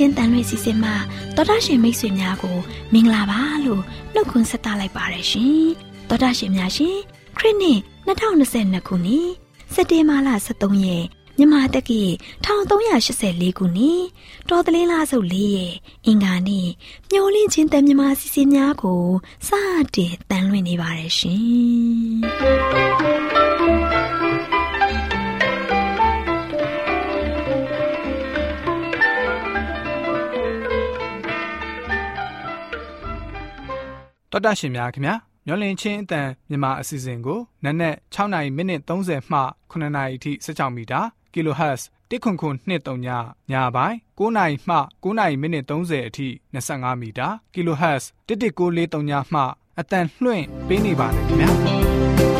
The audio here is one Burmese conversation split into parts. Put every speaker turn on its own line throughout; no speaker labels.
AWR ညှို့လင့်ချင်းတန်လွင့်စီစဉ်မှာတော်တာရှင်မိတ်ဆွေများကို မင်္ဂလာပါလို့နှုတ်ခွန်းဆက်သလိုက်ပါရရှင်တော်တာရှင်များရှင်ခရစ်နှစ်2022ခုနှစ်စက်တင်ဘာလ23ရက်မြန်မာတက္ကီ1384ခုနှစ်တော်တလင်းလာစုပ်၄ရက်အင်္ဂါနေ့မျောလင့်ချင်းတန်မြမာစီစဉ်များကိုစတင်တန်လွင့်နေပါရရှင်
တော်တာရှင်များခင်ဗျာမျောလင်းချင်းအတန်မြန်မာအစီအစဉ်ကိုနက်နက်6နိုင်မိနစ်30မှ9နိုင်အထိစကြောင်းမီတာ kHz တစ်ခွန်ခွန်23ညညပိုင်း9နိုင်မှ9နိုင်မိနစ်30အထိ25မီတာ kHz 11943ညမှအတန်လွှင့်ပေးနေပါတယ်ခင်ဗျာ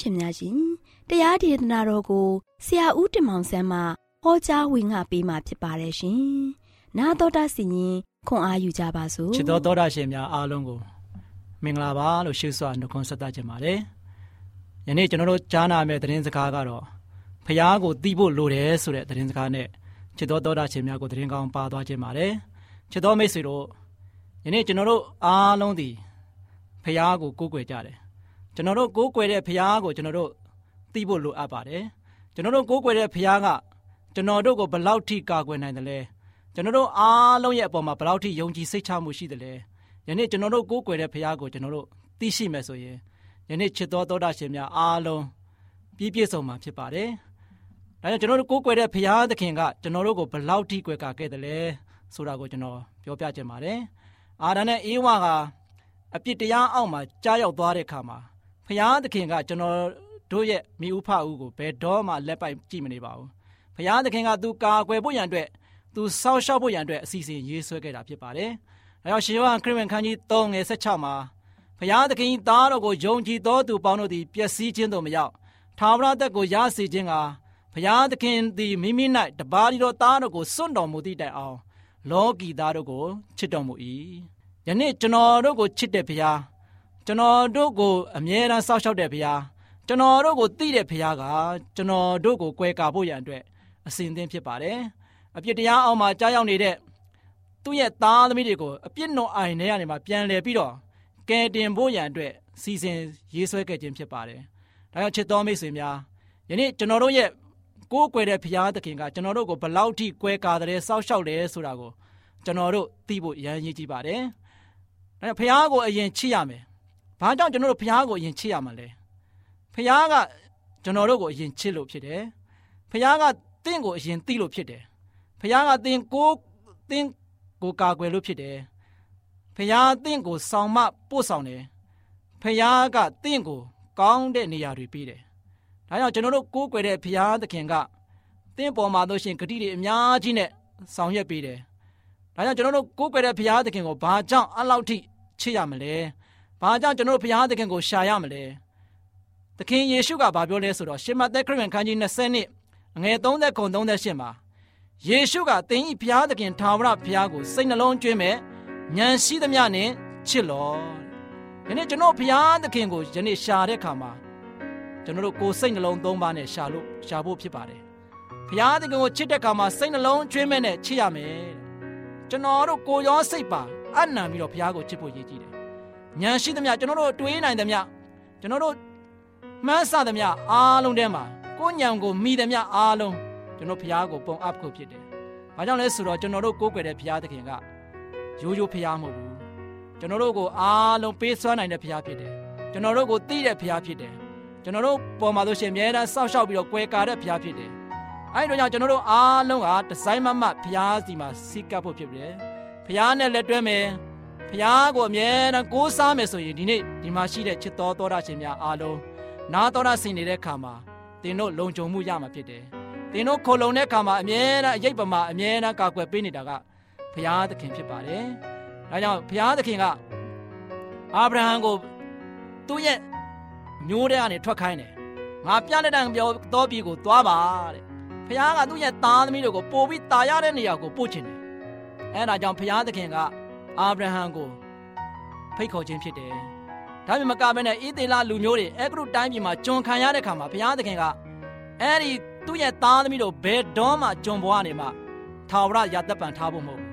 ရှင်များရှင်တရားဒေသနာတော်ကိုဆရာဦးတင်မောင်ဆန်းမှဟောကြားဝင်ငါပေးมาဖြစ်ပါတယ်ရှင်။နာတော်တာစီရင်ခွန်အားယူကြပါစို့။
ချစ်တော်တော်တာရှင်များအားလုံးကိုမင်္ဂလာပါလို့ရှိစွာနှုတ်ခွန်းဆက်သချင်ပါတယ်။ယနေ့ကျွန်တော်တို့ကြားနာမယ့်သတင်းစကားကတော့ဖျားကိုတီးဖို့လိုတယ်ဆိုတဲ့သတင်းစကားနဲ့ချစ်တော်တော်တာရှင်များကိုသတင်းကောင်းပါသွားခြင်းပါတယ်။ချစ်တော်မိတ်ဆွေတို့ယနေ့ကျွန်တော်တို့အားလုံးဒီဖျားကိုကိုးကွယ်ကြတယ် ကျွန်တော်တို့ကိုးကွယ်တဲ့ဘုရားကိုကျွန်တော်တို့သိဖို့လိုအပ်ပါတယ်ကျွန်တော်တို့ကိုးကွယ်တဲ့ဘုရားကကျွန်တော်တို့ကိုဘလောက်ထိကာကွယ်နိုင်တယ်လဲကျွန်တော်တို့အားလုံးရဲ့အပေါ်မှာဘလောက်ထိယုံကြည်စိတ်ချမှုရှိတယ်လဲယနေ့ကျွန်တော်တို့ကိုးကွယ်တဲ့ဘုရားကိုကျွန်တော်တို့သိရှိမယ်ဆိုရင်ယနေ့ချစ်တော်သောတာရှင်များအားလုံးပြည့်ပြည့်စုံမှာဖြစ်ပါတယ်ဒါကြောင့်ကျွန်တော်တို့ကိုးကွယ်တဲ့ဘုရားသခင်ကကျွန်တော်တို့ကိုဘလောက်ထိကွယ်ကာခဲ့တယ်လဲဆိုတာကိုကျွန်တော်ပြောပြချင်ပါတယ်အာဒါနဲ့အေးဝါကအပြစ်တရားအောက်မှာကြားရောက်သွားတဲ့အခါမှာ ဖရာသခင်ကကျွန်တော်တို့ရဲ့မိဥဖအူကိုဘယ်တော့မှလက်ပိုက်ကြည့်မနေပါဘူးဖရာသခင်ကသူကာကွယ်ဖို့ရန်အတွက်သူစောင့်ရှောက်ဖို့ရန်အတွက်အစီအစဉ်ရေးဆွဲခဲ့တာဖြစ်ပါတယ်အဲတော့ရှင်ယောဟန်ခရစ်ဝင်ခန်းကြီး3ငယ်16မှာဖရာသခင်သားတော်ကိုယုံကြည်သောသူပေါင်းတို့သည်ပျက်စီးခြင်းသို့မရောက်ထာဝရသက်ကိုရစေခြင်းကဖရာသခင်သည်မိမိ၌တပါးဒီတော်သားတော်ကိုစွန့်တော်မူသည့်တိုင်အောင်လောကီသားတို့ကိုချစ်တော်မူ၏ယနေ့ကျွန်တော်တို့ကိုချစ်တဲ့ဖရာ ကျွန်တော်တို့ကိုအမြဲတမ်းစောင့်ရှောက်တဲ့ဘုရားကျွန်တော်တို့ကိုသိတဲ့ဘုရားကကျွန်တော်တို့ကိုကွယ်ကာဖို့ရန်အတွက်အစဉ်သင်းဖြစ်ပါတယ်အပြစ်တရားအောက်မှာကြားရောက်နေတဲ့သူ့ရဲ့သားသမီးတွေကိုအပြစ်နှောအိုင်ထဲကနေမှပြန်လည်ပြီးတော့ကယ်တင်ဖို့ရန်အတွက်စီစဉ်ရေးဆွဲခဲ့ခြင်းဖြစ်ပါတယ်ဒါကြောင့်ချစ်တော်မိတ်ဆွေများယနေ့ကျွန်တော်တို့ရဲ့ကိုးကွယ်တဲ့ဘုရားသခင်ကကျွန်တော်တို့ကိုဘလောက်ထိကွယ်ကာတယ်စောက်ရှောက်တယ်ဆိုတာကိုကျွန်တော်တို့သိဖို့ရန်ရည်ကြည့်ပါတယ်။ဒါကြောင့်ဖခင်ကိုအရင်ချစ်ရမယ်။ ဘာကြောင့်ကျွန်တော်တို့ဖခင်ကိုအရင်ချစ်ရမှာလဲ။ဖခင်ကကျွန်တော်တို့ကိုအရင်ချစ်လို့ဖြစ်တယ်။ဖခင်ကတင့်ကိုအရင်သိလို့ဖြစ်တယ်။ဖခင်ကတင်ကိုတင်ကိုကာကွယ်လို့ဖြစ်တယ်။ဖခင်တင့်ကိုဆောင်မပို့ဆောင်တယ်။ဖခင်ကတင့်ကိုကောင်းတဲ့နေရာတွေပေးတယ်။ဒါကြောင့်ကျွန်တော်တို့ကိုးကွယ်တဲ့ဖခင်သခင်ကတင့်ပေါ်မှာတို့ရှင်ဂတိတွေအများကြီးနဲ့ဆောင်ရွက်ပေးတယ်။ဒါကြောင့်ကျွန်တော်တို့ကိုးကွယ်တဲ့ဘုရားသခင်ကိုဘာကြောင့်အလောက်ထိချစ်ရမလဲ။ ဘာကြောင့်ကျွန်တော်တို့ဘုရားသခင်ကိုရှာရမလဲ။သခင်ယေရှုကဘာပြောလဲဆိုတော့ရှမသက်ခရစ်ဝင်ခန်းကြီး20နှစ်ငွေ30ခု38မှာယေရှုကသင်ဤဘုရားသခင်ထာဝရဘုရားကိုစိတ်နှလုံးကျွင်းမဲ့ဉာဏ်ရှိသမျှနဲ့ချစ်လော။ယနေ့ကျွန်တော်ဘုရားသခင်ကိုယနေ့ရှာတဲ့အခါမှာကျွန်တော်တို့ကိုယ်စိတ်နှလုံးသုံးပါးနဲ့ရှာလို့ရှာဖို့ဖြစ်ပါတယ်။ဘုရားသခင်ကိုချစ်တဲ့အခါမှာစိတ်နှလုံးကျွင်းမဲ့နဲ့ချစ်ရမယ်။ကျွန်တော်တို့ကိုရောစိတ်ပါအနံပြီးတော့ဘုရားကိုချစ်ဖို့ရည်ကြည်တယ်။ ဉာဏ်ရှိသမျှကျွန်တော်တို့တွေးနိုင်သမျှကျွန်တော်တို့မှန်းဆသမျှအားလုံးထဲမှာကိုညံကိုမိသမျှအားလုံးကျွန်တော်ဘုရားကိုပုံအပ်ဖို့ဖြစ်တယ်။ဘာကြောင့်လဲဆိုတော့ကျွန်တော်တို့ကိုးကွယ်တဲ့ဘုရားသခင်ကရိုးရိုးဘုရားမဟုတ်ဘူး။ကျွန်တော်တို့ကိုအားလုံးပေးစွမ်းနိုင်တဲ့ဘုရားဖြစ်တယ်။ကျွန်တော်တို့ကိုသိတဲ့ဘုရားဖြစ်တယ်။ကျွန်တော်တို့ပေါ်မှာဆိုရှင်အများအားစောက်ရှောက်ပြီးတော့ကွယ်ကာတဲ့ဘုရားဖြစ်တယ်။အဲဒီတော့ကြောင့်ကျွန်တော်တို့အားလုံးကဒီဇိုင်းမမဘုရားစီမှာစီကပ်ဖို့ဖြစ်တယ်။ဘုရားနဲ့လက်တွဲမယ်။ ဘုရားကိုအမြဲတမ်းကိုးစားမယ်ဆိုရင်ဒီနေ့ဒီမှာရှိတဲ့ချစ်တော်တော်တာရှင်များအားလုံးနာတော်တာဆင်နေတဲ့ခါမှာသင်တို့လုံခြုံမှုရမှာဖြစ်တယ်။သင်တို့ခိုလုံတဲ့ခါမှာအမြဲတမ်းအရေးပမာအမြဲတမ်းကာကွယ်ပေးနေတာကဘုရားသခင်ဖြစ်ပါတယ်။ဒါကြောင့်ဘုရားသခင်ကအာဗြဟံကိုသူ့ရဲ့မျိုးတဲ့ကနေထွက်ခိုင်းတယ်။ငါပြလက်တံပြောတော်ပြီကိုသွားပါတဲ့။ဘုရားကသူ့ရဲ့သားသမီးတို့ကိုပို့ပြီးတာရတဲ့နေရာကိုပို့ချင်တယ်။အဲဒါကြောင့်ဘုရားသခင်က အာဗြဟံကိုဖိတ်ခေါ်ခြင်းဖြစ်တယ်။ဒါပေမဲ့မကဘဲနဲ့ဣသေလလူမျိုးတွေအဲဂရုတိုင်းပြည်မှာကျွန်ခံရတဲ့ခါမှာဘုရားသခင်ကအဲဒီသူ့ရဲ့သားသမီးတို့ဘယ်တော့မှကျွန်ဘွားနေမှထာဝရရသက်ပံထားဖို့မဟုတ်ဘူး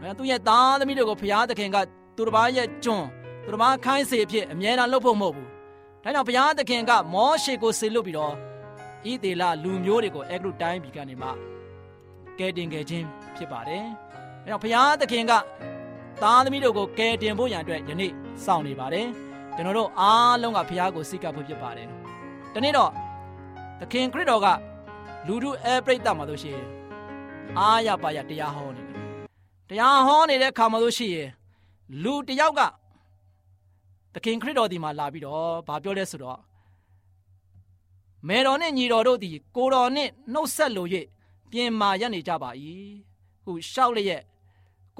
။အဲသူ့ရဲ့သားသမီးတို့ကိုဘုရားသခင်ကသူတစ်ပါးရဲ့ကျွန်သူတစ်ပါးခိုင်းစေဖြစ်အမြဲတမ်းလုပ်ဖို့မဟုတ်ဘူး။ဒါကြောင့်ဘုရားသခင်ကမောရှေကိုဆေလွတ်ပြီးတော့ဣသေလလူမျိုးတွေကိုအဲဂရုတိုင်းပြည်ကနေမှကယ်တင်ခဲ့ခြင်းဖြစ်ပါတယ်။အဲကြောင့်ဘုရားသခင်က သားသမီးတို့ကိုကယ်တင်ဖို့ရန်အတွက်ယနေ့စောင့်နေပါတယ်။ကျွန်တော်တို့အားလုံးကဘုရားကိုစိတ်ကပ်ဖို့ဖြစ်ပါတယ်။ဒီနေ့တော့သခင်ခရစ်တော်ကလူတို့အဲပရိသတ်မှာလို့ရှိရင်အားရပါရတရားဟောနေတယ်။တရားဟောနေတဲ့အခါမှာလို့ရှိရင်လူတယောက်ကသခင်ခရစ်တော်ဒီမှာလာပြီးတော့ဗာပြောလဲဆိုတော့မေတော်နဲ့ညီတော်တို့သည်ကိုတော်နှင့်နှုတ်ဆက်လို၍ပြင်မာရနေကြပါ၏ဟုရှောက်လျက်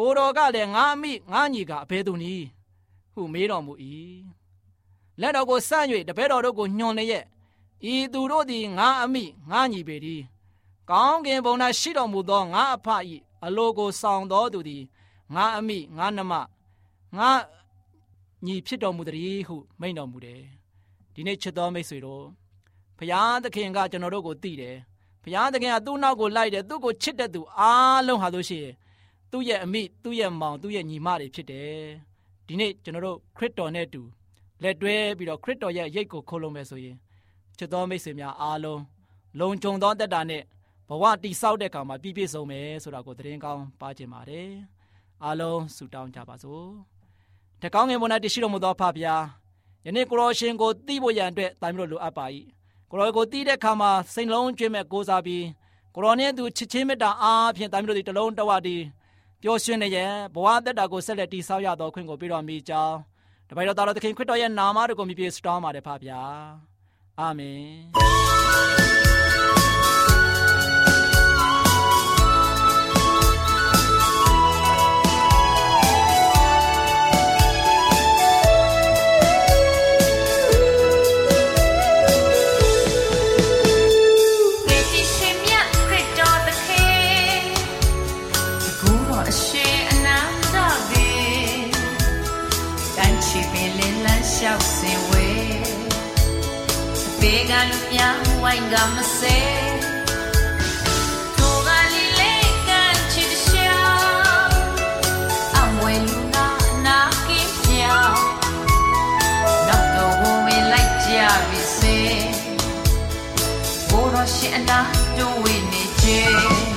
ကိုတော်ကလည်းငါအမိငါညီကအဘယ်သူနည်းဟုမေးတော်မူ၏လက်တော်ကိုဆန့်၍တပည့်တော်တို့ကိုညွှန်လျက်ဤသူတို့သည်ငါအမိငါညီပေသည်ကောင်းကင်ဘုံ၌ရှိတော်မူသောငါအဖ၏အလိုကိုဆောင်တော်သူသည်ငါအမိငါနှမငါညီဖြစ်တော်မူသည်ဟုမိန့်တော်မူတယ်ဒီနေ့ချစ်တော်မိတ်ဆွေတို့ဘုရားသခင်ကကျွန်တော်တို့ကိုသိတယ်ဘုရားသခင်ကသူ့နောက်ကိုလိုက်တယ်သူ့ကိုချစ်တဲ့သူအားလုံးဟာလို့ရှိရင် သူ့ရဲ့အမိသူ့ရဲ့မောင်သူ့ရဲ့ညီမတွေဖြစ်တယ်ဒီနေ့ကျွန်တော်တို့ခရစ်တော်နဲ့အတူလက်တွဲပြီးတော့ခရစ်တော်ရဲ့ရိတ်ကိုခိုးလုံးမယ်ဆိုရင်ချစ်တော်မိတ်ဆွေများအားလုံးလုံခြုံသောတက်တာနဲ့ဘဝတိဆောက်တဲ့အခါမှာပြည့်ပြည့်စုံမယ်ဆိုတာကိုသတင်းကောင်းပါကျင်ပါတယ်အားလုံးဆုတောင်းကြပါစို့တကောင်းငယ်ပေါ်၌တရှိတော်မူသောဖဖျားယနေ့ကိုရောရှင်ကိုသိဖို့ရန်အတွက်တာမျိုးလိုအပ်ပါ၏ကိုရောကိုသိတဲ့အခါမှာစိတ်လုံးကျွေးမဲ့ကိုးစားပြီးကိုရောနဲ့သူချစ်ချင်းမေတ္တာအားဖြင့်တာမျိုးတို့ဒီတလုံးတဝတည်း ပျော်ရွှင်နေရဲ့ဘဝတက်တာကိုဆက်လက်တည်ဆောက်ရသောခွင့်ကိုပေးတော်မူကြောင်းတပိုင်တော်သားတော်သခင်ခရစ်တော်ရဲ့နာမတော်ကိုမြည်ပြစတောင်းပါတယ်ဖဖျားအာမင်
များဝိုင်းကမစဲထိုကလေးလေးကချစ်ရှာအမွေလူနာနာကင်းပြောင်းနောက်တော့ဝေးလိုက်ကြပြီစေဘိုးတော်ရှင်အနာတို့ဝေးနေခြင်း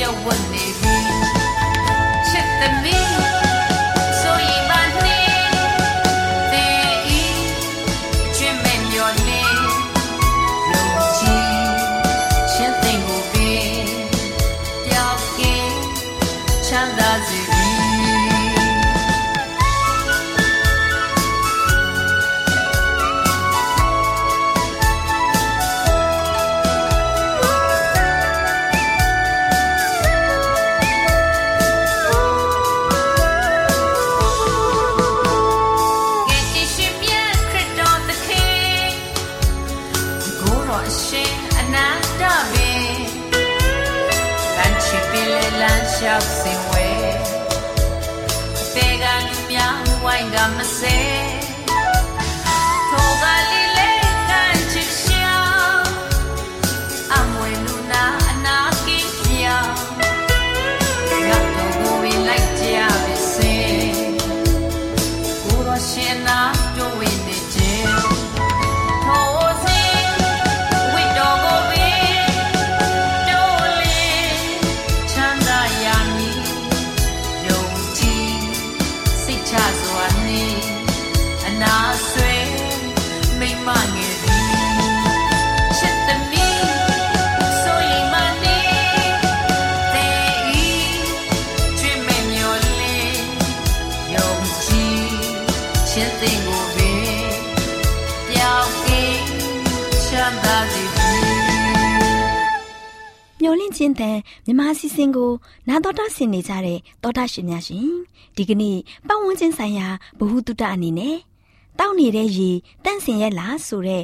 လုံးပြောက် လမ်းလျှောက်စင်ဝဲတေကလူများဝိုင်းကမစဲ ခြင်းသိကိုပင်ပြောင်းကင်းချမ်းသာစေသည်
မျောလင့်ခြင်းတန်မြမစီစဉ်ကိုနာတော်တာဆင်နေကြတဲ့တောတာရှင်များရှင်ဒီကနေ့ပတ်ဝန်းကျင်ဆိုင်ရာဘ ഹു တုတအနေနဲ့တောက်နေတဲ့ရေတန့်စင်ရဲ့လားဆိုတဲ့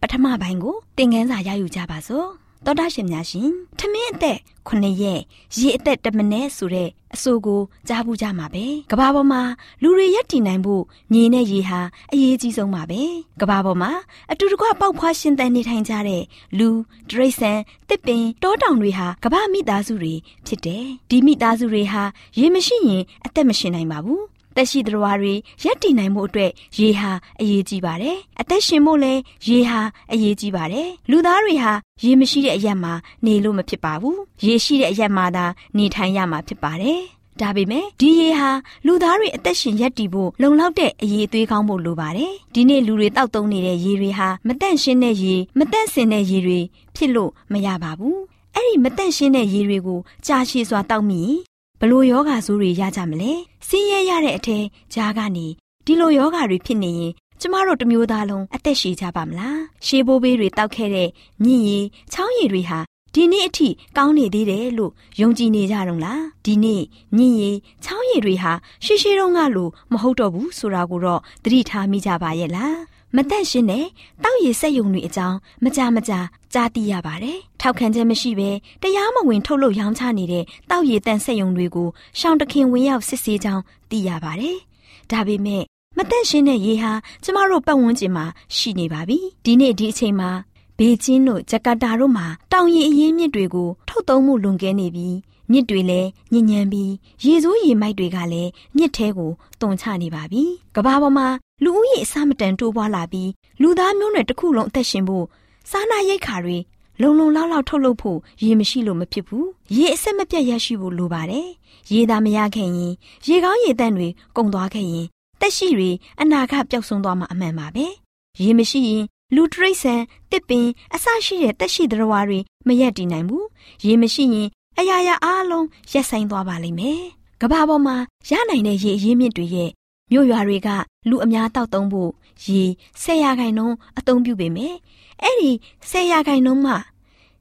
ပထမပိုင်းကိုသင်ခန်းစာရယူကြပါစို့ တောတာရှင်များရှင်ထမင်းအသက်9ရက်ရေအသက်1မိနစ်ဆိုတဲ့အဆိုကိုကြားဘူးကြမှာပဲကဘာပေါ်မှာလူတွေရက်တည်နိုင်ဖို့မြေနဲ့ရေဟာအရေးကြီးဆုံးပါပဲကဘာပေါ်မှာအတူတကွပေါက်ဖွားရှင်သန်နေထိုင်ကြတဲ့လူတရိษံတစ်ပင်တောတောင်တွေဟာကဘာမိသားစုတွေဖြစ်တယ်ဒီမိသားစုတွေဟာရေမရှိရင်အသက်မရှင်နိုင်ပါဘူး သက်ရှိတော်တွေရက်တည်နိုင်မှုအတွက်ရေဟာအရေးကြီးပါတယ်။အသက်ရှင်ဖို့လည်းရေဟာအရေးကြီးပါတယ်။လူသားတွေဟာရေမရှိတဲ့အရက်မှာနေလို့မဖြစ်ပါဘူး။ရေရှိတဲ့အရက်မှာသာနေထိုင်ရမှာဖြစ်ပါတယ်။ဒါပေမဲ့ဒီရေဟာလူသားတွေအသက်ရှင်ရက်တည်ဖို့လုံလောက်တဲ့အရေးအသွေးကောင်းဖို့လိုပါတယ်။ဒီနေ့လူတွေတောက်သုံးနေတဲ့ရေတွေဟာမတန့်ရှင်းတဲ့ရေမတန့်စင်တဲ့ရေတွေဖြစ်လို့မရပါဘူး။အဲ့ဒီမတန့်ရှင်းတဲ့ရေတွေကိုကြာရှည်စွာတောက်မိရင် ဘလို့ယောဂါဆိုးတွေရကြမလဲဆင်းရဲရတဲ့အထဲကြားကနေဒီလိုယောဂါတွေဖြစ်နေရင်ကျမတို့တစ်မျိုးသားလုံးအသက်ရှည်ကြပါမလားရှေးဘိုးဘေးတွေတောက်ခဲ့တဲ့မြင့်ရည်ချောင်းရည်တွေဟာဒီနေ့အထိကောင်းနေသေးတယ်လို့ယုံကြည်နေကြတော့လားဒီနေ့မြင့်ရည်ချောင်းရည်တွေဟာရှေးရှေးတုန်းကလိုမဟုတ်တော့ဘူးဆိုတာကိုတော့သတိထားမိကြပါရဲ့လား မတန့်ရှင်းတဲ့တောက်ရည်ဆက်ယုံတွေအကြောင်းမကြမကြကြားသိရပါတယ်။ထောက်ခံချက်မရှိဘဲတရားမဝင်ထုတ်လို့ရောင်းချနေတဲ့တောက်ရည်တန်ဆက်ယုံတွေကိုရှောင်းတခင်ဝင်ရောက်စစ်ဆေးကြောင်းသိရပါတယ်။ဒါပေမဲ့မတန့်ရှင်းတဲ့ရေဟာကျမတို့ပတ်ဝန်းကျင်မှာရှိနေပါပြီ။ဒီနေ့ဒီအချိန်မှာဘေကျင်းတို့ဂျကာတာတို့မှာတောင်ရည်အရင်းမြစ်တွေကိုထုတ်သုံးမှုလွန်ကဲနေပြီးမြစ်တွေလည်းညဉ့်ညံပြီးရေစိုးရေမိုက်တွေကလည်းမြစ်ထဲကိုတုန်ချနေပါပြီ။ကဘာပေါ်မှာ လူဦးရေအစမတန်တိုးပွားလာပြီးလူသားမျိုးနွယ်တစ်ခုလုံးအသက်ရှင်ဖို့စားနာရိတ်ခါတွေလုံလုံလောက်လောက်ထုတ်လုပ်ဖို့ရေမရှိလို့မဖြစ်ဘူး။ရေအဆက်မပြတ်ရရှိဖို့လိုပါတယ်။ရေသာမရခဲ့ရင်ရေကောင်းရေတန့်တွေကုန်သွားခဲ့ရင်တက်ရှိတွေအနာဂတ်ပျောက်ဆုံးသွားမှာအမှန်ပါပဲ။ရေမရှိရင်လူတရိษံတစ်ပင်အဆရှိတဲ့တက်ရှိသတ္တဝါတွေမရက်တည်နိုင်ဘူး။ရေမရှိရင်အရာရာအားလုံးရက်ဆိုင်သွားပါလိမ့်မယ်။ကဘာပေါ်မှာရနိုင်တဲ့ရေအရင်းမြစ်တွေရဲ့ မြို့ရွာတွေက လူအများတောက်သုံးဖို့ရေဆယ်ရာခိုင်နှုန်းအသုံးပြုပေမယ့်အဲ့ဒီဆယ်ရာခိုင်နှုန်းမှ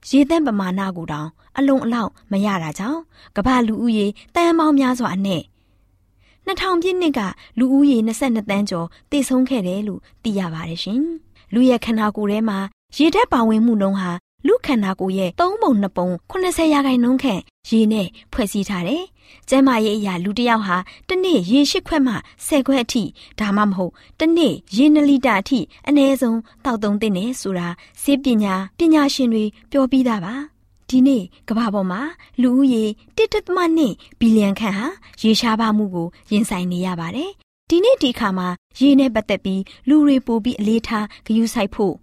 ရေသန့်ပမာဏကိုတောင် အလုံးအလောက်မရတာကြောင့်ကမ္ဘာလူဦးရေတန်ပေါင်းများစွာအနက်2000ပြည့်နှစ်ကလူဦးရေ22တန်းကျော်တည်ဆုံးခဲ့တယ်လို့သိရပါတယ်ရှင်။လူရဲ့ခန္ဓာကိုယ်ထဲမှာရေဓာတ်ပါဝင်မှုနှုန်းဟာ လူခန္ဓာကိုယ်ရဲ့3ပုံ2ပုံ80ရာခိုင်နှုန်းခန့်ရေနဲ့ဖွဲ့စည်းထားတယ်။ကျန်းမာရေးအရာလူတစ်ယောက်ဟာတစ်နေ့ရေ၈ခွက်မှ10ခွက်အထိဒါမှမဟုတ်တစ်နေ့ရေ2လီတာအထိအနည်းဆုံးတောက်သုံးသင့်တယ်ဆိုတာဆေးပညာပညာရှင်တွေပြောပြီးသားပါ။ဒီနေ့ကမ္ဘာပေါ်မှာလူဦးရေ1.2ဘီလီယံခန့်ဟာရေရှားပါမှုကိုရင်ဆိုင်နေရပါတယ်။ဒီနေ့ဒီအခါမှာရေနဲ့ပတ်သက်ပြီးလူတွေပိုပြီးအလေးထားဂရုစိုက်ဖို့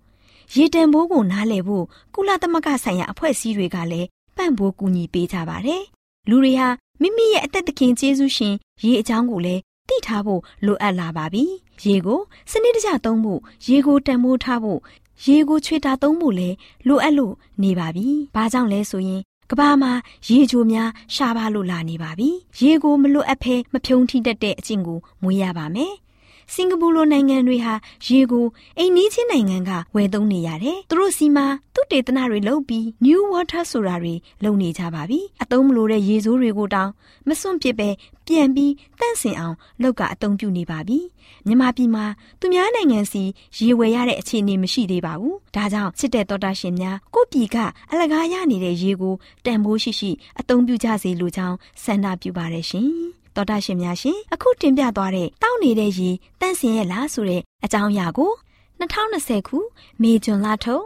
ရေတံဘိုးကိုနားလည်ဖို့ကုလသမဂ္ဂဆိုင်ရာအဖွဲ့အစည်းတွေကလည်းပံ့ပိုးကူညီပေးကြပါတယ်။လူတွေဟာမိမိရဲ့အသက်သခင်ကျေးဇူးရှင်ရေအကြောင်းကိုလည်းသိထားဖို့လိုအပ်လာပါပြီ။ရေကိုစနစ်တကျသုံးဖို့ရေကိုတန်ဖိုးထားဖို့ရေကိုချွေတာသုံးဖို့လည်းလိုအပ်လို့နေပါပြီ။ဘာကြောင့်လဲဆိုရင်ကဘာမှာရေချိုများရှားပါလို့လာနေပါပြီ။ရေကိုမလွတ်အပ်ဖဲမဖြုံထိတတ်တဲ့အကျင့်ကိုမွေးရပါမယ်။ စင်ကာပူလိုနိုင်ငံတွေဟာရေကိုအိမ်နီးချင်းနိုင်ငံကဝယ်သုံးနေရတယ်။သူတို့စီမှာသူတေသနတွေလုပ်ပြီး New Water ဆိုတာတွေလုပ်နေကြပါပြီ။အသုံးမလိုတဲ့ရေဆိုးတွေကိုတောင်မစွန့်ပစ်ပဲပြန်ပြီးတန့်စင်အောင်လုပ်ကအသုံးပြုနေပါပြီ။မြန်မာပြည်မှာသူများနိုင်ငံစီရေဝယ်ရတဲ့အခြေအနေမရှိသေးပါဘူး။ဒါကြောင့်စစ်တဲ့တော်တာရှင်များကိုပြည်ကအလကားရနေတဲ့ရေကိုတန်ဖိုးရှိရှိအသုံးပြုကြစေလိုကြောင်းဆန္ဒပြုပါရရှင်။ တော်တာရှင်များရှင်အခုတင်ပြသွားတဲ့တောက်နေတဲ့ရေတန့်စင်ရဲ့လားဆိုတဲ့အကြောင်းအရာကို2020ခုမေဂျွန်လထုတ်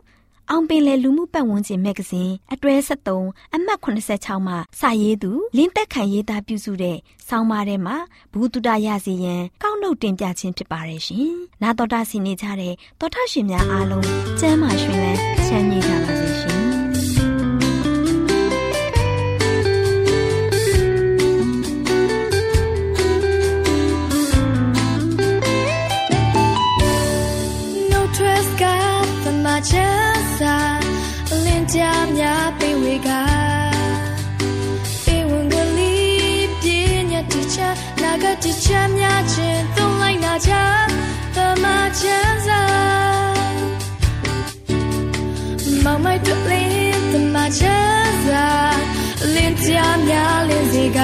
အောင်ပင်လယ်လူမှုပတ်ဝန်းကျင်မဂ္ဂဇင်းအတွဲ73အမှတ်86မှာစာရေးသူလင်းသက်ခိုင်ရေးသားပြုစုတဲ့ဆောင်းပါးထဲမှာဘူးတုဒရစီရန်ကောက်နှုတ်တင်ပြခြင်းဖြစ်ပါတယ်ရှင်။နာတော်တာစီနေကြတဲ့တော်ထရှင်များအားလုံးကျမ်းမာရှင်လန်းချမ်းမြေ့
လင်းကြမြလင်းစီက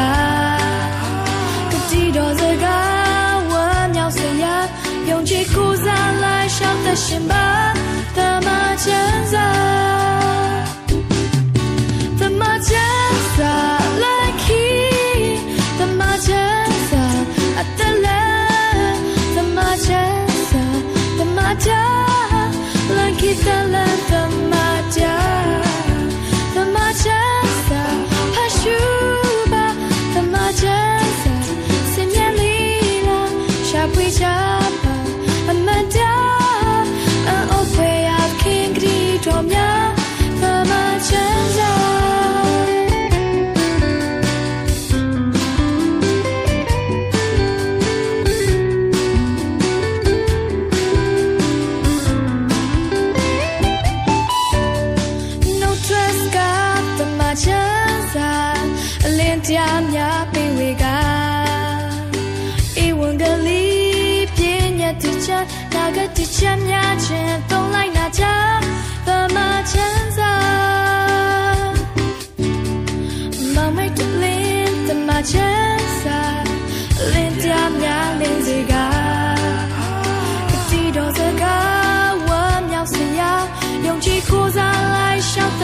ကတိတော်စကားဝမ်းမြောက်စရာယုံကြည်ကိုးစားလိုက်ရှောက်သက်ရှင်ပါသမချမ်းစာသမချမ်းစာ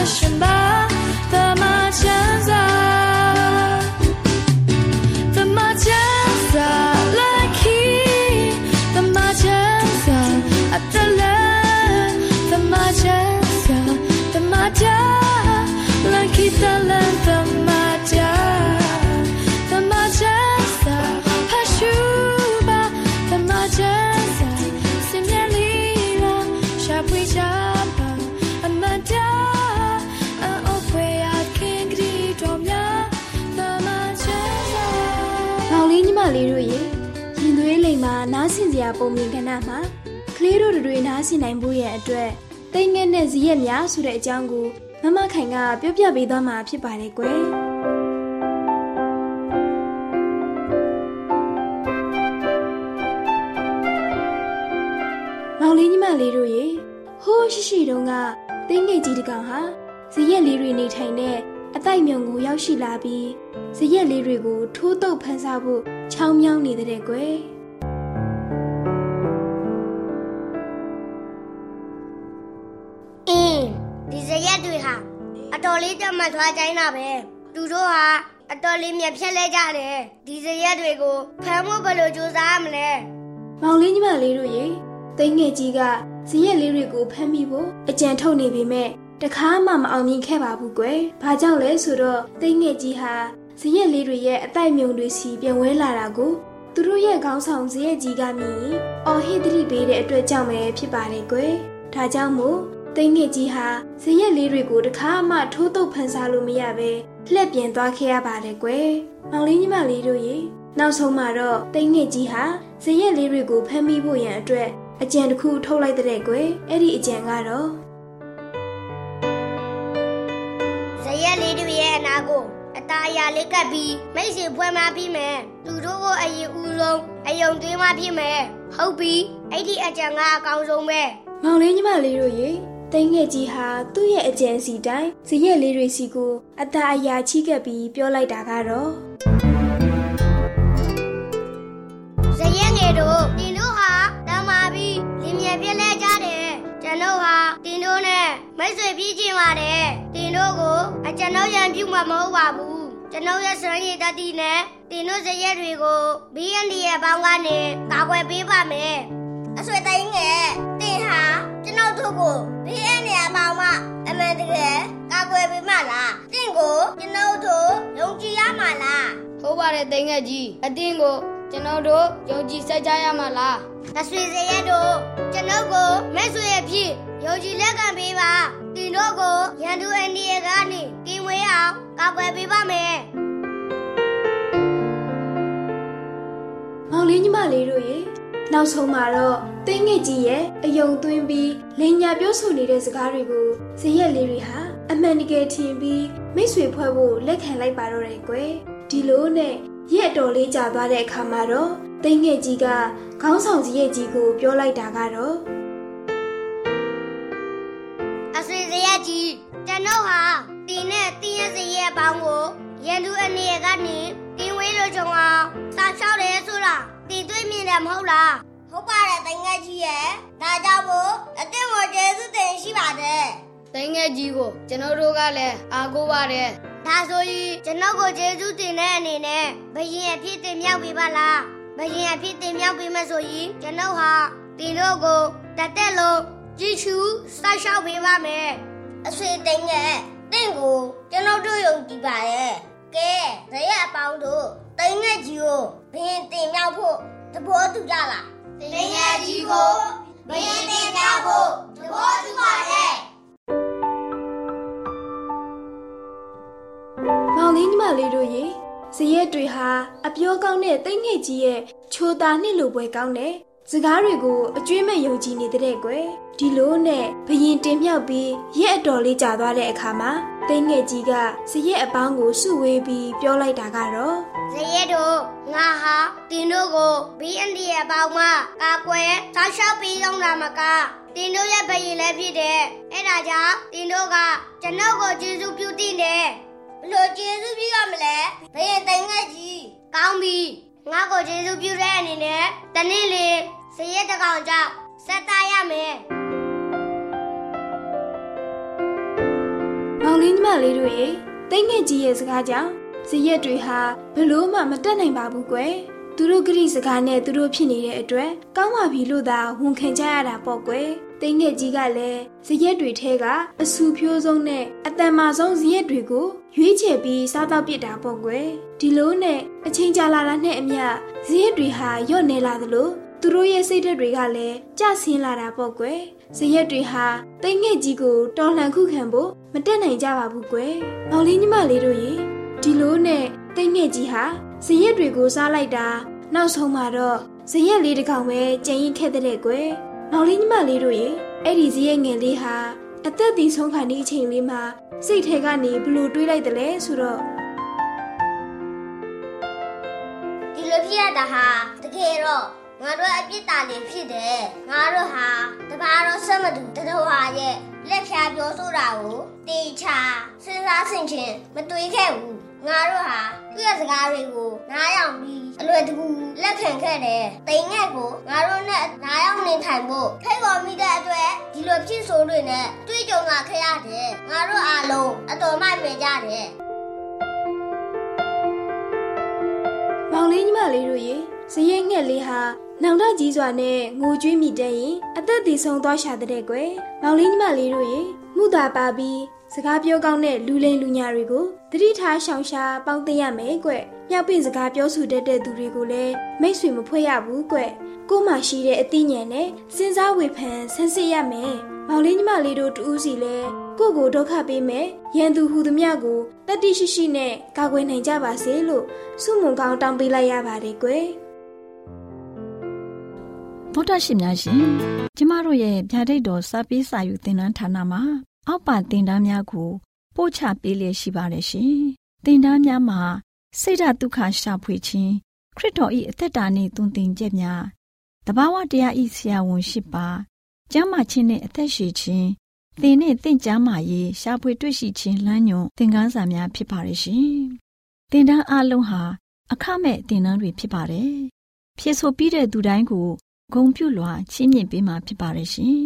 လိုက်ရှောက်သက် ပုံမြင်
ကဏ္ဍမှာကလေးတို့တွေနားဆင်နိုင်ဖို့ရဲ့အတွက်တိတ်ငက်နဲ့ဇီးရက်များဆိုတဲ့အကြောင်းကိုမမခိုင်ကပြောပြပေးသွားမှာဖြစ်ပါတယ်ကွယ်မောင်လေးညီမလေးတို့ရေဟိုးရှိရှိတုန်းကတိတ်ငယ်ကြီးတစ်ကောင်ဟာဇီးရက်လေးတွေနေထိုင်တဲ့အတိုက်မြုံကိုရောက်ရှိလာပြီးဇရက်လေးတွေကိုထိုးတုပ်ဖန်ဆဖို့ချောင်းမြောင်းနေတဲ့ကွယ်
တော်လေးကြက်မှတ်သွားကြိုင်းတာပဲသူတို့ဟာအတော်လေးမြက်ဖြက်လဲကြတယ်ဒီဇရက်တွေကိုဖမ်းဖို့ဘယ်လိုကြိုးစားရမလဲ
မောင်လေးညီမလေးတို့ရေတိတ်ငယ်ကြီးကဇရက်လေးတွေကိုဖမ်းမိဖို့အကြံထုတ်နေပေမဲ့တခါမှမအောင်မြင်ခဲ့ပါဘူးကွယ်။ဘာကြောင့်လဲဆိုတော့တိတ်ငယ်ကြီးဟာဇရက်လေးတွေရဲ့အတိုက်မြုံတွေစီပြန်ဝဲလာတာကိုသူတို့ရဲ့ခေါင်းဆောင်ဇရက်ကြီးကမြင်အော်ဟစ်တတိပေးတဲ့အတွက်ကြောင့်ပဲဖြစ်ပါတယ်ကွယ်။ဒါကြောင့်မို့ တိတ်ငယ်ကြီးဟာဇရက်လေးတွေကိုတခါမှထိုးတုပ်ဖန်ဆာလို့မရပဲလှက်ပြန်သွားခဲ့ရပါတယ်ကွယ်။မောင်လေးညီမလေးတို့ရေနောက်ဆုံးမှာတော့တိတ်ငယ်ကြီးဟာဇရက်လေးတွေကိုဖမ်းမိဖို့ရန်အတွက်အကြံတစ်ခုထုတ်လိုက်တဲ့ကွယ်။အဲ့ဒီအကြံကတော့
ဇရက်လေးတွေရဲ့အနာကိုအตาအရာလေးကပ်ပြီးမိတ်ဆွေဖွဲ့မပြီးမယ်သူတို့ကိုအရင်ဦးဆုံးအယုံသွင်းမဖြစ်မယ်ဟုတ်ပြီအဲ့ဒီအကြံကအကောင်းဆုံးပဲ
မောင်လေးညီမလေးတို့ရေ တိတ်ငယ်ကြီးဟာသူ့ရဲ့အကြံစီတိုင်းဇရက်လေးတွေစီကိုအตาအရာချိကပ်ပြီးပြောလိုက်တာကတော့
ဇရက်ငယ်တို့တင်တို့ဟာတမ်းမာပြီးလင်မြပြက်လဲကြတယ်ကျွန်တို့ဟာတင်တို့နဲ့မိတ်ဆွေပြီးကျင်ပါတယ်တင်တို့ကိုအကျွန်ုပ်ရန်ပြုမှာမဟုတ်ပါဘူးကျွန်ုပ်ရဲ့စရည်တတိနဲ့တင်တို့ဇရက်တွေကိုဘီယန်ဒီရဲ့ဘောင်းကနေကာကွယ်ပေးပါမယ်အဆွေတိုင်းငယ်တင်ဟာ ကျွန်ုပ်တို့ကိုဘီယန်ဒီရဲ့ဘောင်းမအမှန်တကယ်ကာကွယ်ပေးမလားတင်ကိုကျွန်ုပ်တို့ယုံကြည်ရမှာလား
ဟုတ်ပါတယ်တိန်ငယ်ကြီးအတင်းကိုကျွန်တော်တို့ယုံကြည်စိတ်ကြရမှာလား။
အဆွေစရဲတို့ကျွန်ုပ်ကိုမဲ့ဆွေရဲ့ဖြစ်ယုံကြည်လက်ခံပေးပါ။တင်တို့ကိုရန်သူအန်ဒီရဲ့ကနေကင်းဝေးအောင်ကာကွယ်ပေးပါမယ်
မောင်လေးညီမလေးတို့ရေ နောက်ဆုံးမှာတော့တိတ်ငယ်ကြီးရဲ့အယုံသွင်းပြီးလင်ညာပြောဆိုနေတဲ့စကားတွေကိုဇရက်လေးတွေဟာအမှန်တကယ်ထင်ပြီးမိတ်ဆွေဖွဲ့ဖို့လက်ခံလိုက်ပါတော့တယ်ကွယ်ဒီလိုနဲ့ရက်တော်လေးကြာသွားတဲ့အခါမှာတော့တိတ်ငယ်ကြီးကခေါင်းဆောင်ကြီးရဲ့ကြီးကိုပြောလိုက်တာကတော့။
အဆွေစရဲကြီးကျွန်ုပ်ဟာတင်နဲ့တင်ရဲ့စရဲပေါင်းကိုရန်သူအန်ဒီရဲ့ကနေကင်းဝေးလို့ကြုံအောင်စာလျှောက်တယ်ဆိုတာ တင်တွေ့မြင်တယ်မဟုတ်လား။ဟုတ်ပါတယ်တိုင်ငယ်ကြီးရဲ့ဒါကြောင့်မို့အတင်းကိုကျေးဇူးတင်ရှိပါတယ်
တိန်ငယ်ကြီးကိုကျွန်တော်တို့ကလည်းအားကိုးပါတယ်။
ဒါဆိုရင်ကျွန်ုပ်ကိုကျေးဇူးတင်တဲ့အနေနဲ့ဘယင်အဖြစ်တင်မြောက်ပေးပါလား။ဘယင်အဖြစ်တင်မြောက်ပေးမယ်ဆိုရင်ကျွန်ုပ်ဟာတင်တို့ကိုတက်တက်လုံးကြည့်ချူစိုက်ရှောက်ပေးပါမယ်။အဆွေတိန်ငယ်တင့်ကိုကျွန်ုပ်တို့ယုံကြည်ပါရဲ့။ကဲဇရက်အပေါင်းတို့ တိန်ငယ်ကြီးကိုဘယင်တင်မြောက်ဖို့သဘောတူကြလား။တိန်ငယ်ကြီးကိုဘယင်တင်မြောက်ဖို့သဘောတူပါရဲ့။
မောင်လေးညီမလေးတို့ရေဇရက်တွေဟာအပြောကောင်းတဲ့တိတ်ငယ်ကြီးရဲ့ချိုတာနှစ်လိုပွဲကောင်းတဲ့စကားတွေကိုအကျွေးမဲ့ယုံကြည်နေတဲ့ကွယ်ဒီလိုနဲ့ဘယင်တင်မြောက်ပြီးရက်အတော်လေးကြာသွားတဲ့အခါမှာတိတ်ငယ်ကြီးကဇရက်အပေါင်းကိုစုဝေးပြီးပြောလိုက်တာကတော့
ဇရဲတို့ငါဟာတင်တို့ကို BND ရဲ့အပေါင်းမကာကွယ်ဆောက်ရှောက်ပြီးတော့လာမကတင်တို့ရဲ့ဘယင်လည်းဖြစ်တယ်အဲ့ဒါကြောင့်တင်တို့ကကျွန်ုပ်ကိုကျေးဇူးပြုတင်တယ်ဘလို့ကျေးဇူးပြုရမလဲဘယင်တိုင်ငယ်ကြီးကောင်းပြီငါကိုကျေးဇူးပြုတဲ့အနေနဲ့တနေ့လေဇရဲတစ်ကောင်ကြောင့်ဆက်သားရမယ်
မောင်လေးညီမလေးတို့ရေတိတ်ငယ်ကြီးရဲ့စကားကြောင့် ဇရက်တွေဟာဘလို့မှမတက်နိုင်ပါဘူးကွယ်သူတို့ဂရိစကားနဲ့သူတို့ဖြစ်နေတဲ့အတွက်ကောင်းပါပြီလို့သာဝန်ခံကြရတာပေါ့ကွယ်တိတ်ငယ်ကြီးကလည်းဇရက်တွေထဲကအဆူဖြိုးဆုံးနဲ့အတန်မာဆုံးဇရက်တွေကိုရွေးချယ်ပြီးစားတော့ပစ်တာပေါ့ကွယ်ဒီလိုနဲ့အချိန်ကြာလာတာနဲ့အမျှဇရက်တွေဟာညော့နေလာသလိုသူတို့ရဲ့စိတ်ဓာတ်တွေကလည်းကျဆင်းလာတာပေါ့ကွယ်ဇရက်တွေဟာတိတ်ငယ်ကြီးကိုတော်လှန်ခုခံဖို့မတက်နိုင်ကြပါဘူးကွယ်။မောင်လေးညီမလေးတို့ရေ ဒီလိုနဲ့တိတ်ငယ်ကြီးဟာဇရက်တွေကိုစားလိုက်တာနောက်ဆုံးမှာတော့ဇရက်လေးတစ်ကောင်ပဲကြံရင်ခဲ့တဲ့ကွယ်။မောင်လေးညီမလေးတို့ရေအဲ့ဒီဇရက်ငယ်လေးဟာအသက်တည်ဆုံးခါနေအချိန်လေးမှာစိတ်ထဲကနေဘလို့တွေးလိုက်တယ်လဲဆိုတော့
ဒီလိုဖြစ်ရတာဟာတကယ်တော့ငါတို့အပြစ်တာနေဖြစ်တယ်ငါတို့ဟာတပါတော့ဆက်မတူတတော်ဟာရဲ့လက်ဖြာပြောဆိုတာကိုတေချာစဉ်းစားဆင်ခြင်မတွေးခဲ့ဘူး ငါတို့ဟာသူ့ရဲ့စကားတွေကိုနားယောင်ပြီးအလွယ်တကူလက်ခံခဲ့တယ်တိမ်ငက်ကိုငါတို့နဲ့နားယောင်နေထိုင်ဖို့ဖိတ်ခေါ်မိတဲ့အတွက်ဒီလိုဖြစ်ဆိုတွေနဲ့တွေးကြုံလာခဲ့ရတယ်ငါတို့အားလုံးအတော်မိုက်ပဲကြတယ်
မောင်လေးညီမလေးတို့ရေဇရက်ငှက်လေးဟာနောင်တကြီးစွာနဲ့ငိုကြွေးမိတဲ့ရင်အသက်တည်ဆုံးသွားရှာတဲ့ကွယ်မောင်လေးညီမလေးတို့ရေမှုသာပါပြီး စကားပြောကောင်းတဲ့လူလိမ်လူညာတွေကိုတတိထားရှောင်ရှားပေါင်းသိရမယ်ကွမြောက်ပင့်စကားပြောဆိုတတ်တဲ့သူတွေကိုလည်းမိတ်ဆွေမဖွဲ့ရဘူးကွကို့မှရှိတဲ့အသိဉာဏ်နဲ့စဉ်းစားဝေဖန်ဆန်းစစ်ရမယ်မောင်လေးညီမလေးတို့တူးစီလဲကိုကိုဒုက္ခပေးမယ်ရန်သူဟူသည်မြကိုတတိရှိရှိနဲ့ကာကွယ်နိုင်ကြပါစေလို့ဆုမွန်ကောင်းတောင်းပေးလိုက်ရပါတယ်ကွယ်
ဗုဒ္ဓရှင်များရှင်ကျမတို့ရဲ့ဗျာဒိတ်တော်စာပေးစာယူသင်တန်းဌာနမှာ အောက်ပါသင်တန်းများကိုပို့ချပေးလျက်ရှိပါတယ်ရှင်သင်တန်းများမှာစိတ်ဓာတ်ဒုက္ခရှာဖွေခြင်းခရစ်တော်၏အသက်တာနှင့်တုန်သင်ချက်များတဘာဝတရားဤဆရာဝန်ရှိပါကျမ်းမာခြင်းနဲ့အသက်ရှည်ခြင်းသင်နဲ့သင်ကျမ်းမာရေးရှာဖွေတွေ့ရှိခြင်းလမ်းညွန်သင်ခန်းစာများဖြစ်ပါရဲ့ရှင်သင်တန်းအလုံးဟာအခမဲ့သင်တန်းတွေဖြစ်ပါတယ်ဖြစ်ဆိုပြီးတဲ့သူတိုင်းကိုဂုံပြုလွှာချီးမြှင့်ပေးမှာဖြစ်ပါတယ်ရှင်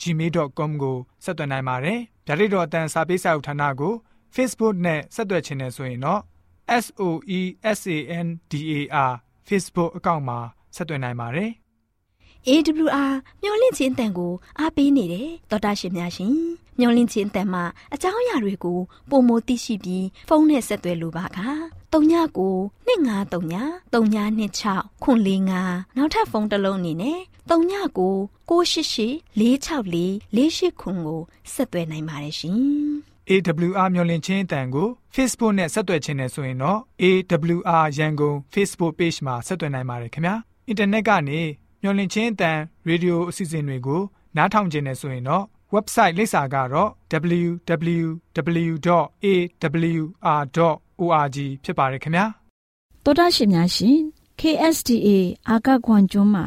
@gmail.com ကိုဆက်သွင်းနိုင်ပါတယ်။ဒါ့အပြင်တော့အတန်းစာပေးစာဥထာဏာကို Facebook နဲ့ဆက်သွယ်ခြင်းနဲ့ဆိုရင်တော့ s o e s a n d a r Facebook အကောင့်မှာဆက်သွင်းနိုင်ပါတယ်။
AWR မျော်လင့်ခြင်းအတန်ကိုအားပေးနေတယ်တော်တာရှင်များရှင်မျော်လင့်ခြင်းအတန်မှာအကြောင်းအရာတွေကိုပုံမသိရှိပြီးဖုန်းနဲ့ဆက်သွယ်လိုပါက39 2939 3926ခွန်45နောက်ထပ်ဖုန်းတစ်လုံးအနေနဲ့ 39 688 664 48ခွန်ကိုဆက်သွယ်နိုင်ပါတယ်ရှင်
AWR မျော်လင့်ခြင်းအတန်ကို Facebook နဲ့ဆက်သွယ်ခြင်းနဲ့ဆိုရင်တော့ AWR ရန်ကုန် Facebook Page မှာဆက်သွယ်နိုင်ပါတယ်ခင်ဗျာအင်တာနက်ကနေမျော်လင့်ခြင်းအတန်ရေဒီယိုအစီအစဉ်တွေကို နားထောင်ခြင်းနဲ့ဆိုရင်တော့ website လိပ်စာကတော့ www.awr.org ဖြစ်ပါတယ်ခင်ဗျာ
တော်တာရှင်များရှင် KSTA အာကခွန်ကျွန်းမှာ